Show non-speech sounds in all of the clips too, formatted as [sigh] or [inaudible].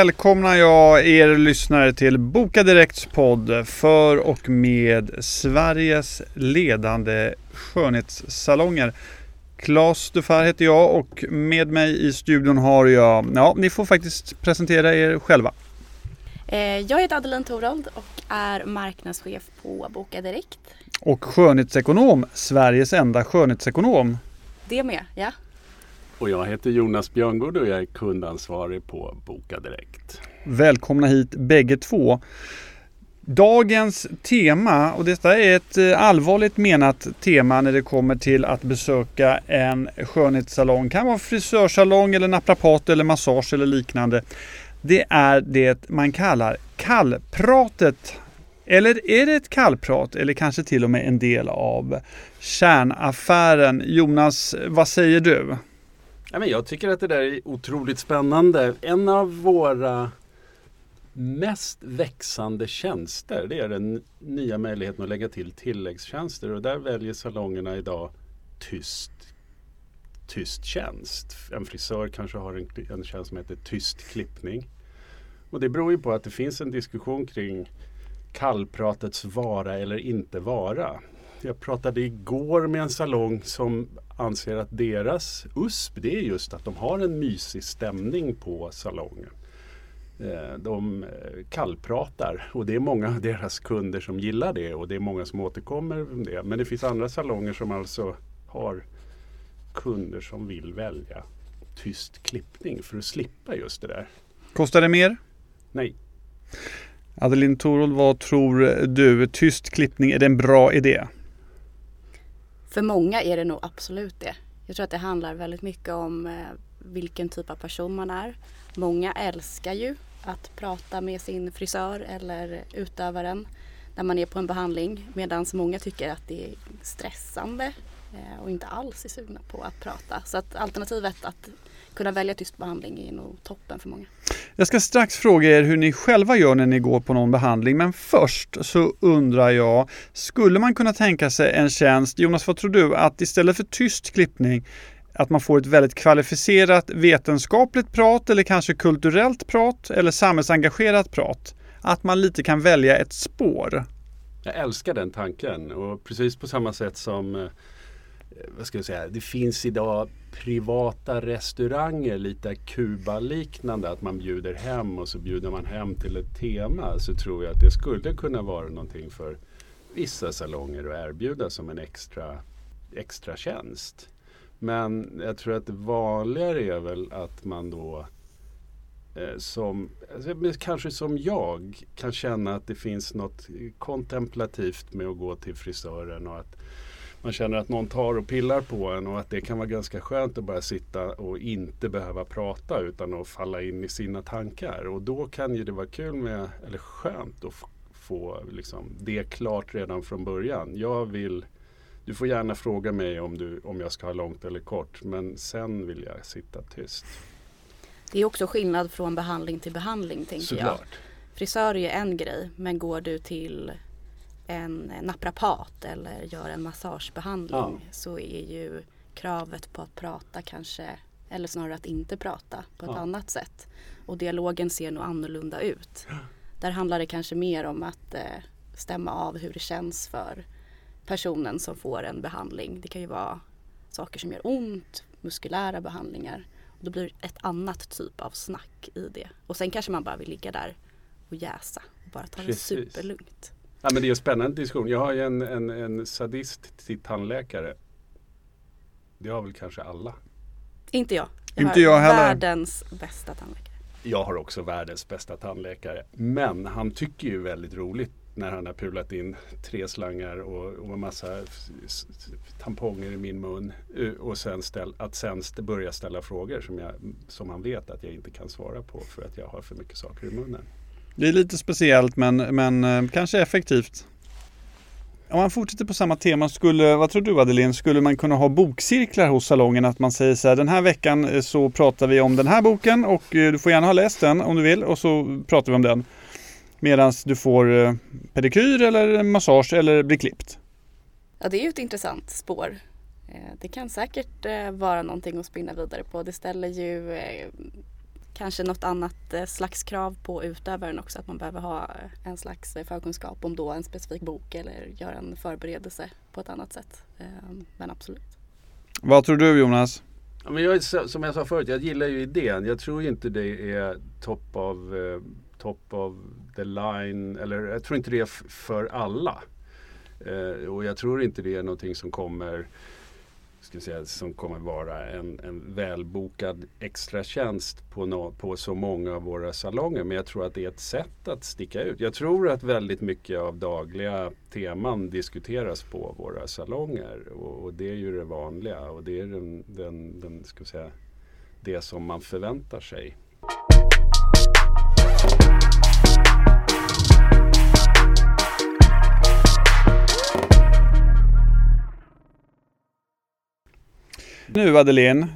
Välkomnar jag er lyssnare till Boka Direkts podd för och med Sveriges ledande skönhetssalonger. Claes Dufar heter jag och med mig i studion har jag, ja ni får faktiskt presentera er själva. Eh, jag heter Adeline Torold och är marknadschef på Boka Direkt. Och skönhetsekonom, Sveriges enda skönhetsekonom. Det med, ja. Och jag heter Jonas Björngård och jag är kundansvarig på Boka Direkt. Välkomna hit bägge två. Dagens tema, och detta är ett eh, allvarligt menat tema när det kommer till att besöka en skönhetssalong. Det kan vara frisörsalong eller naprapat eller massage eller liknande. Det är det man kallar kallpratet. Eller är det ett kallprat eller kanske till och med en del av kärnaffären? Jonas, vad säger du? Ja, men jag tycker att det där är otroligt spännande. En av våra mest växande tjänster det är den nya möjligheten att lägga till tilläggstjänster och där väljer salongerna idag tyst tyst tjänst. En frisör kanske har en, en tjänst som heter tyst klippning. Och det beror ju på att det finns en diskussion kring kallpratets vara eller inte vara. Jag pratade igår med en salong som anser att deras USP det är just att de har en mysig stämning på salongen. Eh, de eh, kallpratar och det är många av deras kunder som gillar det och det är många som återkommer om det. Men det finns andra salonger som alltså har kunder som vill välja tyst klippning för att slippa just det där. Kostar det mer? Nej. Adeline Torold, vad tror du? Tyst klippning, är det en bra idé? För många är det nog absolut det. Jag tror att det handlar väldigt mycket om eh, vilken typ av person man är. Många älskar ju att prata med sin frisör eller utövaren när man är på en behandling medan många tycker att det är stressande eh, och inte alls är sugna på att prata. Så att alternativet att kunna välja tyst behandling är nog toppen för många. Jag ska strax fråga er hur ni själva gör när ni går på någon behandling, men först så undrar jag, skulle man kunna tänka sig en tjänst, Jonas vad tror du, att istället för tyst klippning att man får ett väldigt kvalificerat vetenskapligt prat eller kanske kulturellt prat eller samhällsengagerat prat. Att man lite kan välja ett spår. Jag älskar den tanken och precis på samma sätt som eh, Eh, vad ska jag säga, det finns idag privata restauranger, lite Kuba-liknande, att man bjuder hem och så bjuder man hem till ett tema. Så tror jag att det skulle kunna vara någonting för vissa salonger att erbjuda som en extra, extra tjänst. Men jag tror att det vanligare är väl att man då eh, som, alltså, kanske som jag, kan känna att det finns något kontemplativt med att gå till frisören och att man känner att någon tar och pillar på en och att det kan vara ganska skönt att bara sitta och inte behöva prata utan att falla in i sina tankar. Och då kan ju det vara kul med, eller skönt att få liksom, det klart redan från början. Jag vill du får gärna fråga mig om, du, om jag ska ha långt eller kort men sen vill jag sitta tyst. Det är också skillnad från behandling till behandling tänker Såklart. jag. Frisör är en grej men går du till en naprapat eller gör en massagebehandling ja. så är ju kravet på att prata kanske eller snarare att inte prata på ett ja. annat sätt. Och dialogen ser nog annorlunda ut. Där handlar det kanske mer om att eh, stämma av hur det känns för personen som får en behandling. Det kan ju vara saker som gör ont, muskulära behandlingar. Och då blir det ett annat typ av snack i det. Och sen kanske man bara vill ligga där och jäsa och bara ta Precis. det superlugnt. Ja, men det är en spännande diskussion. Jag har ju en, en, en sadist till tandläkare. Det har väl kanske alla? Inte jag. Jag Inte jag heller. världens bästa tandläkare. Jag har också världens bästa tandläkare. Men han tycker ju väldigt roligt när han har pulat in tre slangar och, och en massa tamponger i min mun. Eh, och sen ställ, att sen börja ställa frågor som, jag, som han vet att jag inte kan svara på för att jag har för mycket saker i munnen. Det är lite speciellt men, men eh, kanske effektivt. Om man fortsätter på samma tema, skulle, vad tror du Adeline, skulle man kunna ha bokcirklar hos salongen? Att man säger så här, den här veckan eh, så pratar vi om den här boken och eh, du får gärna ha läst den om du vill och så pratar vi om den. Medan du får pedikyr eller massage eller blir klippt. Ja, det är ju ett intressant spår. Det kan säkert vara någonting att spinna vidare på. Det ställer ju kanske något annat eh, slags krav på utövaren också. Att man behöver ha en slags förkunskap om då en specifik bok eller göra en förberedelse på ett annat sätt. Ehm, men absolut. Vad tror du Jonas? Ja, men jag, som jag sa förut, jag gillar ju idén. Jag tror inte det är top of, eh, top of the line. Eller jag tror inte det är för alla. Eh, och jag tror inte det är någonting som kommer ska säga, som kommer vara en, en välbokad extratjänst på, no, på så många av våra salonger. Men jag tror att det är ett sätt att sticka ut. Jag tror att väldigt mycket av dagliga teman diskuteras på våra salonger. Och, och det är ju det vanliga och det är den, den, den ska säga, det som man förväntar sig. Nu Adeline,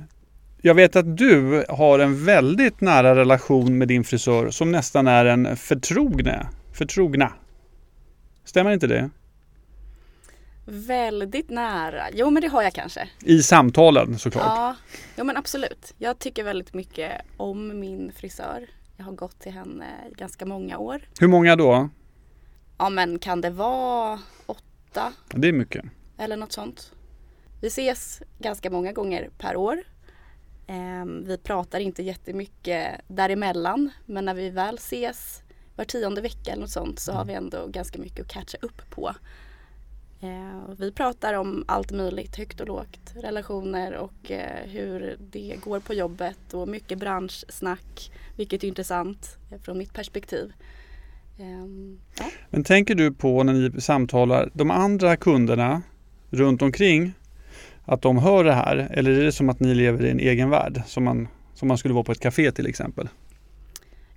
jag vet att du har en väldigt nära relation med din frisör som nästan är en förtrogne. Förtrogna. Stämmer inte det? Väldigt nära. Jo men det har jag kanske. I samtalen såklart. Ja, jo men absolut. Jag tycker väldigt mycket om min frisör. Jag har gått till henne i ganska många år. Hur många då? Ja men kan det vara åtta? Det är mycket. Eller något sånt. Vi ses ganska många gånger per år. Ehm, vi pratar inte jättemycket däremellan men när vi väl ses var tionde vecka eller något sånt så har vi ändå ganska mycket att catcha upp på. Ehm, vi pratar om allt möjligt, högt och lågt, relationer och eh, hur det går på jobbet och mycket branschsnack, vilket är intressant eh, från mitt perspektiv. Ehm, ja. Men tänker du på när ni samtalar, de andra kunderna runt omkring att de hör det här? Eller är det som att ni lever i en egen värld som man, som man skulle vara på ett café till exempel?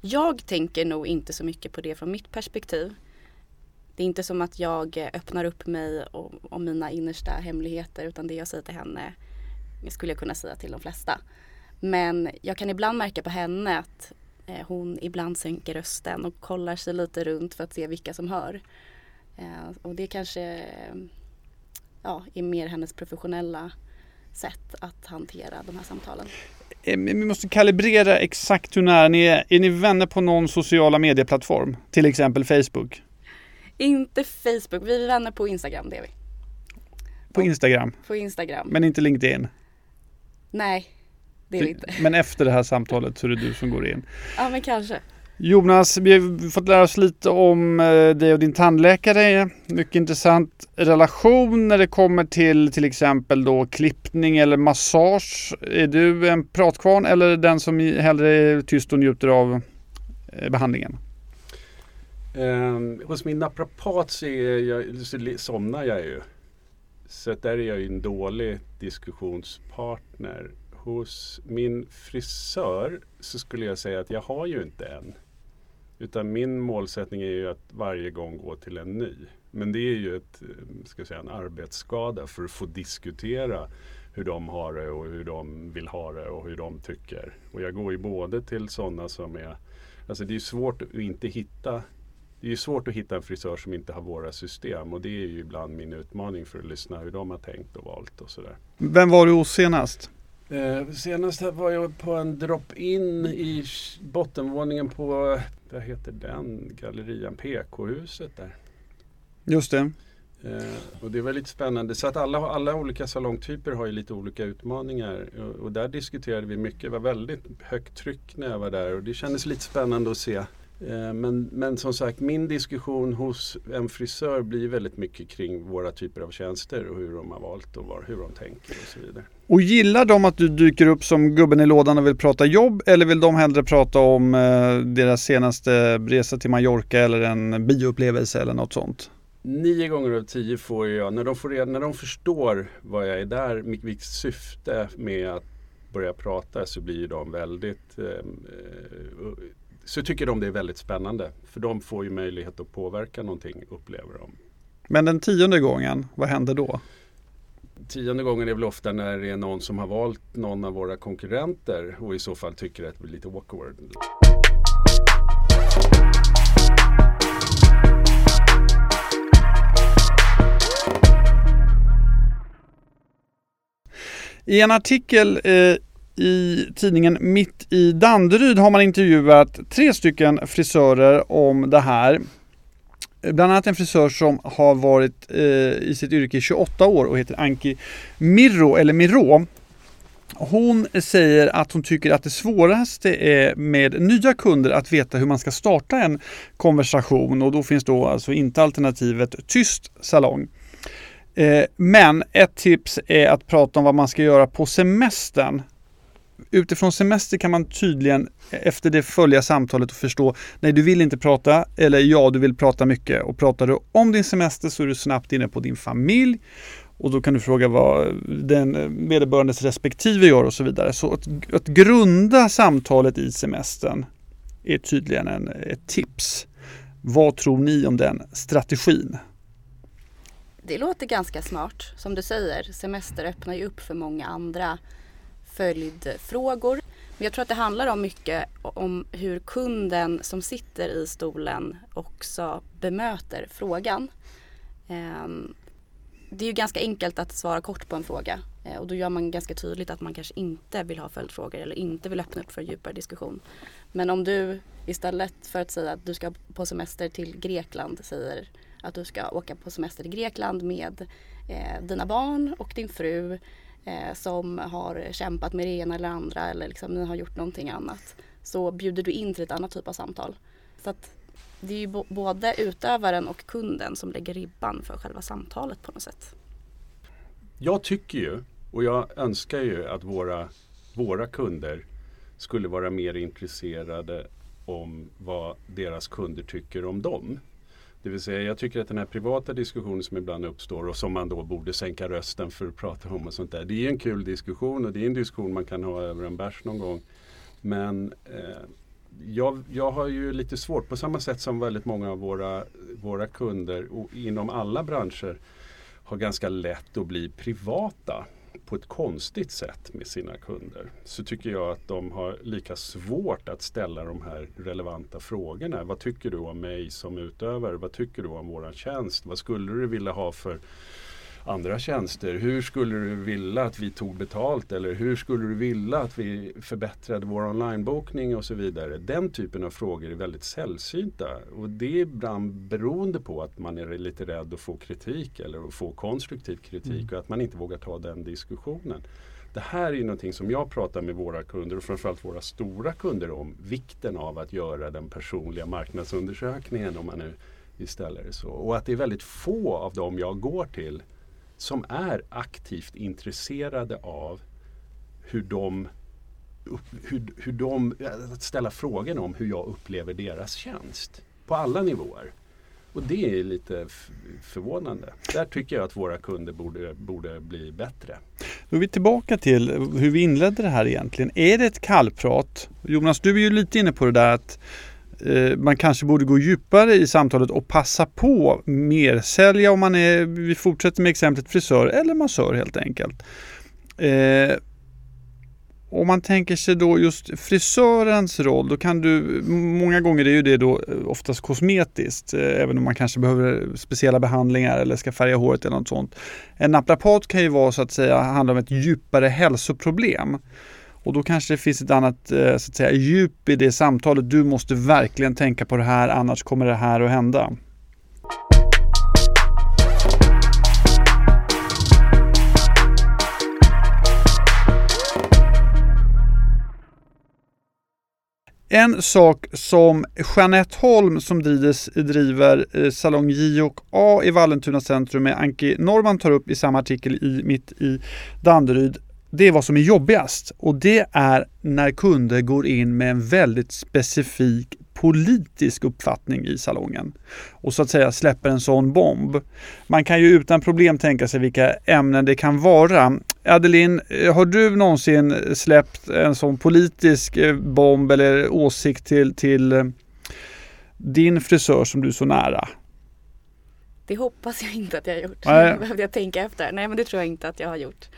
Jag tänker nog inte så mycket på det från mitt perspektiv. Det är inte som att jag öppnar upp mig om mina innersta hemligheter utan det jag säger till henne skulle jag kunna säga till de flesta. Men jag kan ibland märka på henne att eh, hon ibland sänker rösten och kollar sig lite runt för att se vilka som hör. Eh, och det kanske ja, är mer hennes professionella sätt att hantera de här samtalen. Eh, vi måste kalibrera exakt hur nära ni är. Är ni vänner på någon sociala medieplattform? Till exempel Facebook? Inte Facebook, vi är vänner på Instagram, det är vi. På Instagram? På Instagram. Men inte LinkedIn? Nej, det är vi inte. Men efter det här samtalet så är det du som går in? Ja, men kanske. Jonas, vi har fått lära oss lite om eh, dig och din tandläkare. Mycket intressant relation när det kommer till till exempel då klippning eller massage. Är du en pratkvarn eller den som hellre är tyst och njuter av eh, behandlingen? Um, hos min naprapat så, jag, så somnar jag ju. Så där är jag ju en dålig diskussionspartner. Hos min frisör så skulle jag säga att jag har ju inte en. Utan min målsättning är ju att varje gång gå till en ny. Men det är ju ett, eh, ska säga, en arbetsskada för att få diskutera hur de har det och hur de vill ha det och hur de tycker. Och jag går ju både till sådana som är Alltså det är svårt att inte hitta det är svårt att hitta en frisör som inte har våra system och det är ju ibland min utmaning för att lyssna hur de har tänkt och valt och sådär. Vem var du hos senast? Eh, senast var jag på en drop-in i bottenvåningen på vad heter den gallerian? PK-huset där. Just det. Eh, och det var lite spännande. Så att alla, alla olika salongtyper har ju lite olika utmaningar. Och, och, där diskuterade vi mycket. Det var väldigt högt tryck när jag var där och det kändes lite spännande att se. Eh, men, men som sagt, min diskussion hos en frisör blir väldigt mycket kring våra typer av tjänster och hur de har valt och var, hur de tänker och så vidare. Och gillar de att du dyker upp som gubben i lådan och vill prata jobb eller vill de hellre prata om eh, deras senaste resa till Mallorca eller en bioupplevelse eller något sånt? Nio gånger av tio får jag, när de, får, när de förstår vad jag är där, vilket syfte med att börja prata så blir de väldigt eh, så tycker de det är väldigt spännande. För de får ju möjlighet att påverka någonting, upplever de. Men den tionde gången, vad händer då? Tionde gången är väl ofta när det är någon som har valt någon av våra konkurrenter och i så fall tycker att det blir lite awkward. I en artikel eh, i tidningen Mitt i Danderyd har man intervjuat tre stycken frisörer om det här. Bland annat en frisör som har varit eh, i sitt yrke i 28 år och heter Anki Mirro, eller Mirro. Hon säger att hon tycker att det svåraste är med nya kunder att veta hur man ska starta en konversation och då finns då alltså inte alternativet tyst salong. Eh, men ett tips är att prata om vad man ska göra på semestern. Utifrån semester kan man tydligen efter det följa samtalet och förstå nej du vill inte prata eller ja du vill prata mycket och pratar du om din semester så är du snabbt inne på din familj och då kan du fråga vad den eh, vederbörandes respektive gör och så vidare. Så att, att grunda samtalet i semestern är tydligen en, ett tips. Vad tror ni om den strategin? Det låter ganska smart. Som du säger, semester öppnar ju upp för många andra följdfrågor. Men jag tror att det handlar om mycket om hur kunden som sitter i stolen också bemöter frågan. Ehm, det är ju ganska enkelt att svara kort på en fråga eh, och då gör man ganska tydligt att man kanske inte vill ha följdfrågor eller inte vill öppna upp för en djupare diskussion. Men om du istället för att säga att du ska på semester till Grekland säger att du ska åka på semester till Grekland med eh, dina barn och din fru eh, som har kämpat med det ena eller andra eller liksom ni har gjort någonting annat så bjuder du in till ett annat typ av samtal. Så att det är ju både utövaren och kunden som lägger ribban för själva samtalet på något sätt. Jag tycker ju och jag önskar ju att våra, våra kunder skulle vara mer intresserade om vad deras kunder tycker om dem. Det vill säga jag tycker att den här privata diskussionen som ibland uppstår och som man då borde sänka rösten för att prata om och sånt där. Det är en kul diskussion och det är en diskussion man kan ha över en bärs någon gång. Men eh, jag, jag har ju lite svårt, på samma sätt som väldigt många av våra, våra kunder och inom alla branscher har ganska lätt att bli privata på ett konstigt sätt med sina kunder så tycker jag att de har lika svårt att ställa de här relevanta frågorna. Vad tycker du om mig som utövare? Vad tycker du om våran tjänst? Vad skulle du vilja ha för andra tjänster. Hur skulle du vilja att vi tog betalt eller hur skulle du vilja att vi förbättrade vår onlinebokning och så vidare. Den typen av frågor är väldigt sällsynta och det är ibland beroende på att man är lite rädd att få kritik eller att få konstruktiv kritik mm. och att man inte vågar ta den diskussionen. Det här är någonting som jag pratar med våra kunder och framförallt våra stora kunder om. Vikten av att göra den personliga marknadsundersökningen om man nu istället så. Och att det är väldigt få av dem jag går till som är aktivt intresserade av hur de, hur, hur de eh, att ställa frågan om hur jag upplever deras tjänst på alla nivåer. Och det är lite förvånande. Där tycker jag att våra kunder borde, borde bli bättre. Då är vi tillbaka till hur vi inledde det här egentligen. Är det ett kallprat? Jonas, du är ju lite inne på det där att Eh, man kanske borde gå djupare i samtalet och passa på mer sälja om man är, vi fortsätter med exemplet frisör eller massör helt enkelt. Eh, om man tänker sig då just frisörens roll, då kan du, många gånger är ju det då eh, oftast kosmetiskt, eh, även om man kanske behöver speciella behandlingar eller ska färga håret eller något sånt. En naprapat kan ju vara så att säga, handla om ett djupare hälsoproblem. Och då kanske det finns ett annat eh, så att säga, djup i det samtalet. Du måste verkligen tänka på det här, annars kommer det här att hända. En sak som Jeanette Holm som drives, driver eh, Salong J och A i Vallentuna centrum med Anki Norman tar upp i samma artikel i Mitt i Danderyd det är vad som är jobbigast och det är när kunder går in med en väldigt specifik politisk uppfattning i salongen och så att säga släpper en sån bomb. Man kan ju utan problem tänka sig vilka ämnen det kan vara. Adeline, har du någonsin släppt en sån politisk eh, bomb eller åsikt till, till eh, din frisör som du är så nära? Det hoppas jag inte att jag har gjort. Nej. [laughs] behövde jag tänka efter. Nej men det tror jag inte att jag har gjort.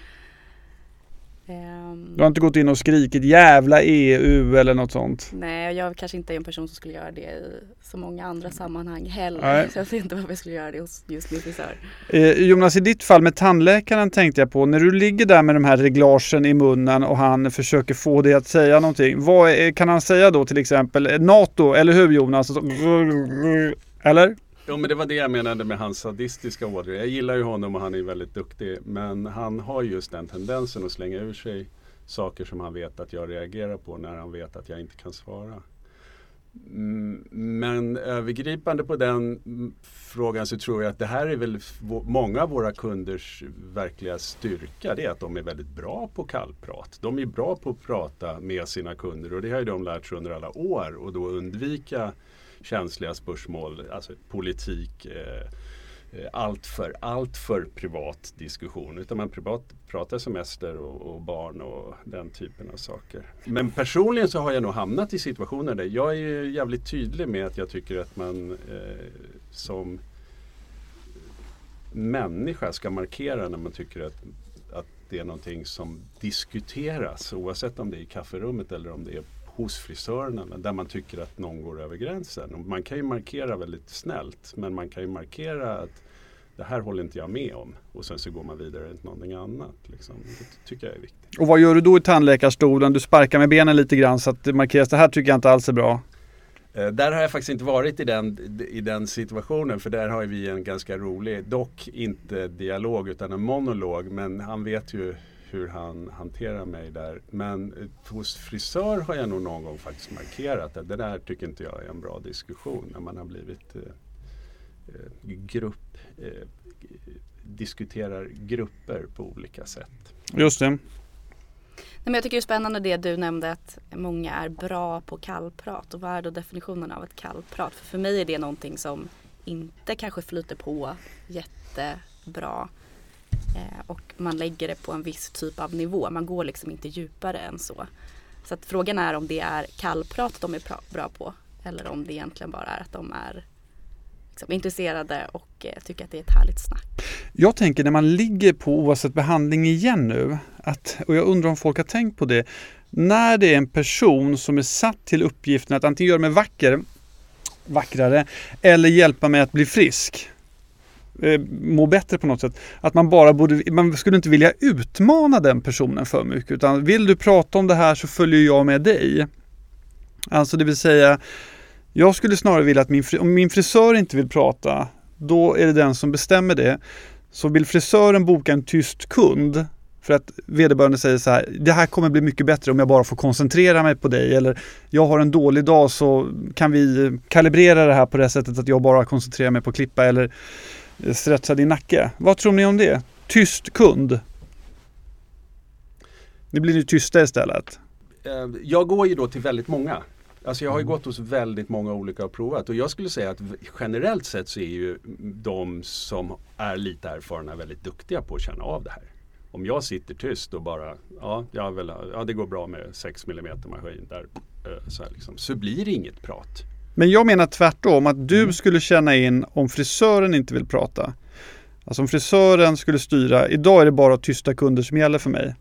Ehm, Du har inte gått in och skrikit jävla EU eller något sånt? Nej, jag kanske inte är en person som skulle göra det i så många andra sammanhang heller. Nej. Så jag ser inte varför jag skulle göra det hos just min frisör. Eh, Jonas, i ditt fall med tandläkaren tänkte jag på. När du ligger där med de här reglagen i munnen och han försöker få dig att säga någonting. Vad är, kan han säga då till exempel? Eh, NATO, eller hur Jonas? [laughs] Eller? Jo men det var det jag menade med hans sadistiska ådror. Jag gillar ju honom och han är väldigt duktig. Men han har just den tendensen att slänga ur sig saker som han vet att jag reagerar på när han vet att jag inte kan svara. Mm, men övergripande på den frågan så tror jag att det här är väl många av våra kunders verkliga styrka. Det är att de är väldigt bra på kallprat. De är bra på att prata med sina kunder och det har ju de lärt sig under alla år och då undvika känsliga spörsmål, alltså politik, eh, eh, allt för, allt för privat diskussion. Utan man privat pratar semester och, och barn och den typen av saker. Men personligen så har jag nog hamnat i situationer där jag är jävligt tydlig med att jag tycker att man eh, som människa ska markera när man tycker att, att det är någonting som diskuteras oavsett om det är i kafferummet eller om det är hos frisörerna där man tycker att någon går över gränsen. Och man kan ju markera väldigt snällt men man kan ju markera att det här håller inte jag med om och sen så går man vidare till någonting annat. Liksom. Det tycker jag är viktigt. Och vad gör du då i tandläkarstolen? Du sparkar med benen lite grann så att det markeras. Det här tycker jag inte alls är bra. Eh, Där har jag faktiskt inte varit i den, i den situationen för där har vi en ganska rolig, dock inte dialog utan en monolog men han vet ju hur han hanterar mig där. Men eh, hos frisör har jag nog någon gång faktiskt markerat att det där tycker inte jag är en bra diskussion när man har blivit eh, eh, grupp, eh, diskuterar grupper på olika sätt. Just det. Nej, men jag tycker det är spännande det du nämnde att många är bra på kallprat. Och vad är då definitionen av ett kallprat? För, för mig är det någonting som inte kanske flyter på jättebra. Eh, och man lägger det på en viss typ av nivå. Man går liksom inte djupare än så. Så att frågan är om det är kallprat de är bra på. Eller om det egentligen bara är att de är liksom, intresserade och eh, tycker att det är ett härligt snack. Jag tänker när man ligger på oavsett behandling igen nu, att, och jag undrar om folk har tänkt på det, när det är en person som är satt till uppgiften att antingen göra mig vacker, vackrare, eller hjälpa mig att bli frisk, eh, må bättre på något sätt, att man bara borde, man skulle inte vilja utmana den personen för mycket, utan vill du prata om det här så följer jag med dig. Alltså det vill säga, jag skulle snarare vilja att min, fri- om min frisör inte vill prata, då är det den som bestämmer det. Så vill frisören boka en tyst kund för att vederbörande säger så här, det här kommer bli mycket bättre om jag bara får koncentrera mig på dig eller jag har en dålig dag så kan vi kalibrera det här på det sättet att jag bara koncentrerar mig på att klippa eller stretchad i nacke. Vad tror ni om det? Tyst kund. Det blir ju tysta istället. Ehm, jag går ju då till väldigt många. Alltså jag har ju gått hos väldigt många olika och provat och jag skulle säga att generellt sett så är ju de som är lite erfarna väldigt duktiga på att känna av det här. Om jag sitter tyst och bara, ja, jag vill, ja det går bra med 6 mm maskin där, eh, så, här liksom, så blir det inget prat. Men jag menar tvärtom, att du skulle känna in om frisören inte vill prata. Alltså om frisören skulle styra, idag är det bara tysta kunder som gäller för mig.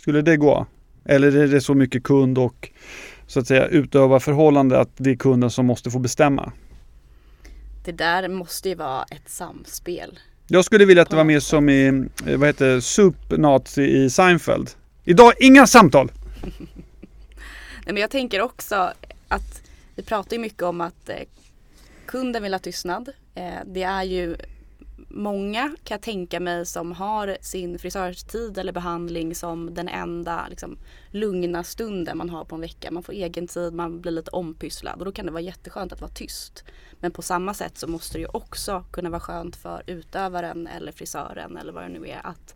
Skulle det gå? Eller är det så mycket kund och så att säga utöva förhållande att det är kunden som måste få bestämma? Det där måste ju vara ett samspel. Jag skulle vilja att det var mer som i, eh, vad heter det, Soup Nazi i Seinfeld. Idag inga samtal! [laughs] Nej, men jag tänker också att vi pratar ju mycket om att eh, kunden vill ha tystnad. Eh, det är ju många kan jag tänka mig som har sin frisörstid eller behandling som den enda liksom, lugna stunden man har på en vecka. Man får egen tid, man blir lite ompysslad och då kan det vara jätteskönt att vara tyst. Men på samma sätt så måste det ju också kunna vara skönt för utövaren eller frisören eller vad det nu är att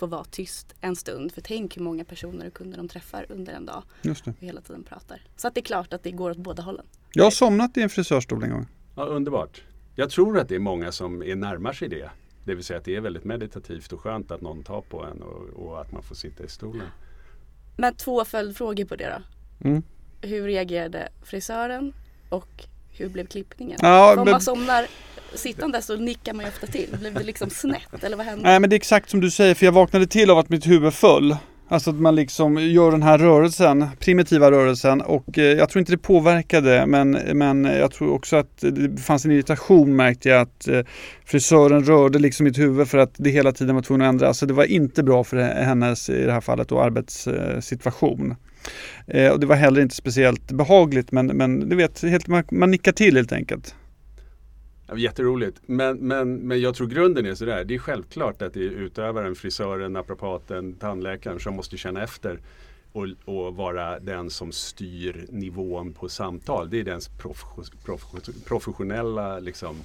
få vara tyst en stund. För tänk hur många personer och kunder de träffar under en dag Just det. och hela tiden pratar. Så att det är klart att det går åt båda hållen. Jag har somnat i en frisörstol en gång. Ja, underbart. Jag tror att det är många som är närmar sig det. Det vill säga att det är väldigt meditativt och skönt att någon tar på en och, och att man får sitta i stolen. Men två följdfrågor på det då. Mm. Hur reagerade frisören och hur blev klippningen? Ja, om men- man somnar sittande så nickar man ju ofta till. Blev det liksom snett eller vad hände? Nej men det är exakt som du säger för jag vaknade till av att mitt huvud föll. Alltså att man liksom gör den här rörelsen, primitiva rörelsen och eh, jag tror inte det påverkade men, men jag tror också att det fanns en irritation märkte jag att eh, frisören rörde liksom mitt huvud för att det hela tiden var tvungen att ändra. Alltså det var inte bra för hennes, i det här fallet, då, arbetssituation. Eh, eh, och det var heller inte speciellt behagligt men, men du vet, helt, man, man nickar till helt enkelt. Jätteroligt. Men, men, men jag tror grunden är sådär. Det är självklart att det är utövaren, frisören, naprapaten, tandläkaren som måste känna efter och, och, vara den som styr nivån på samtal. Det är dens prof, prof, professionella, liksom,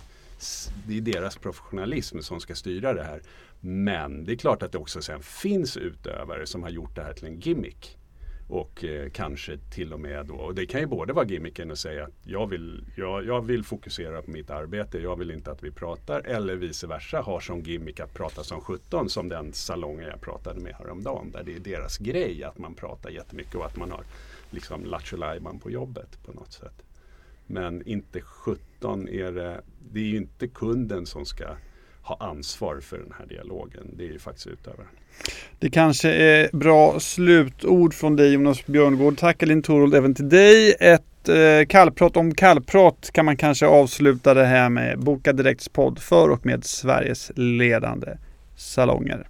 det är deras professionalism som ska styra det här. Men det är klart att det också sen finns utövare som har gjort det här till en gimmick. Och eh, kanske till och med då, och det kan ju både vara gimmicken och säga att jag vill, jag, jag vill fokusera på mitt arbete, jag vill inte att vi pratar. Eller vice versa, har som gimmick att prata som 17 som den salongen jag pratade med häromdagen. Där det är deras grej att man pratar jättemycket och att man har liksom lattjo på jobbet på något sätt. Men inte 17 är det, det är ju inte kunden som ska ha ansvar för den här dialogen. Det är ju faktiskt utövaren. Det kanske är bra slutord från dig Jonas Björngård. Tack Elin Torold även till dig. Ett eh, kallprat om kallprat kan man kanske avsluta det här med Boka Direkts podd för och med Sveriges ledande salonger.